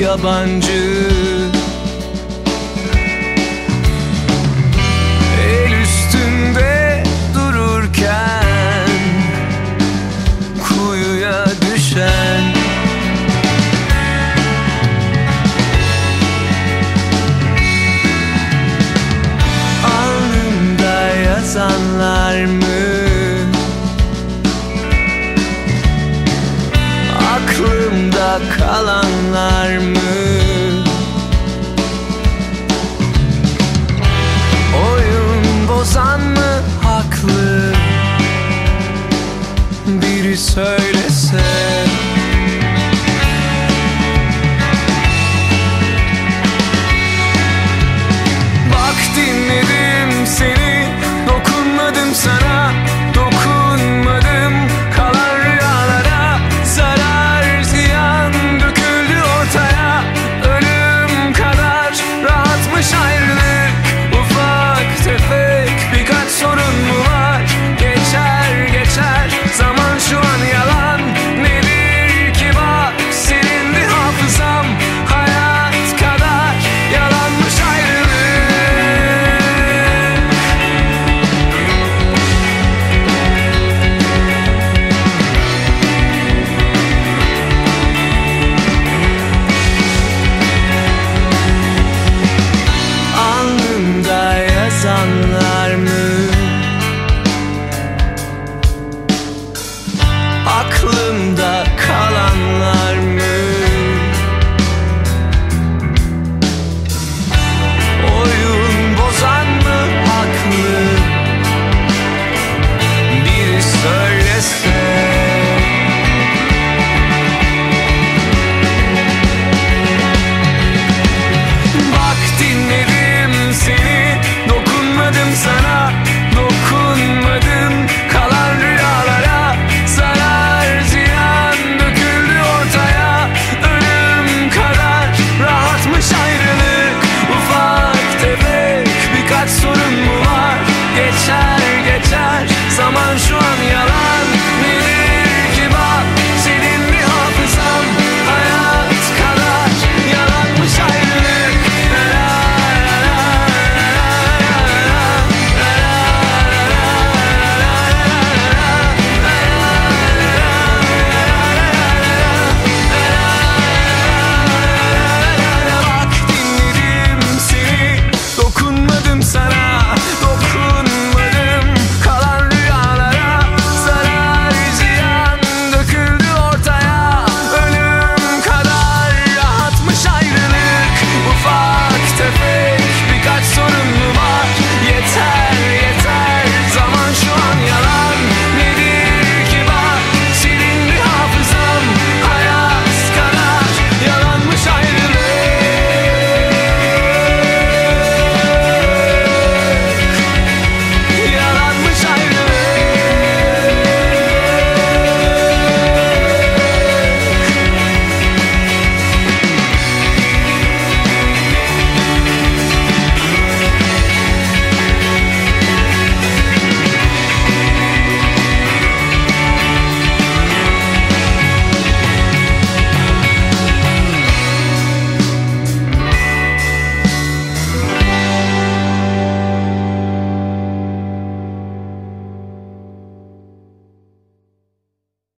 yabancı. Kalanlar mı?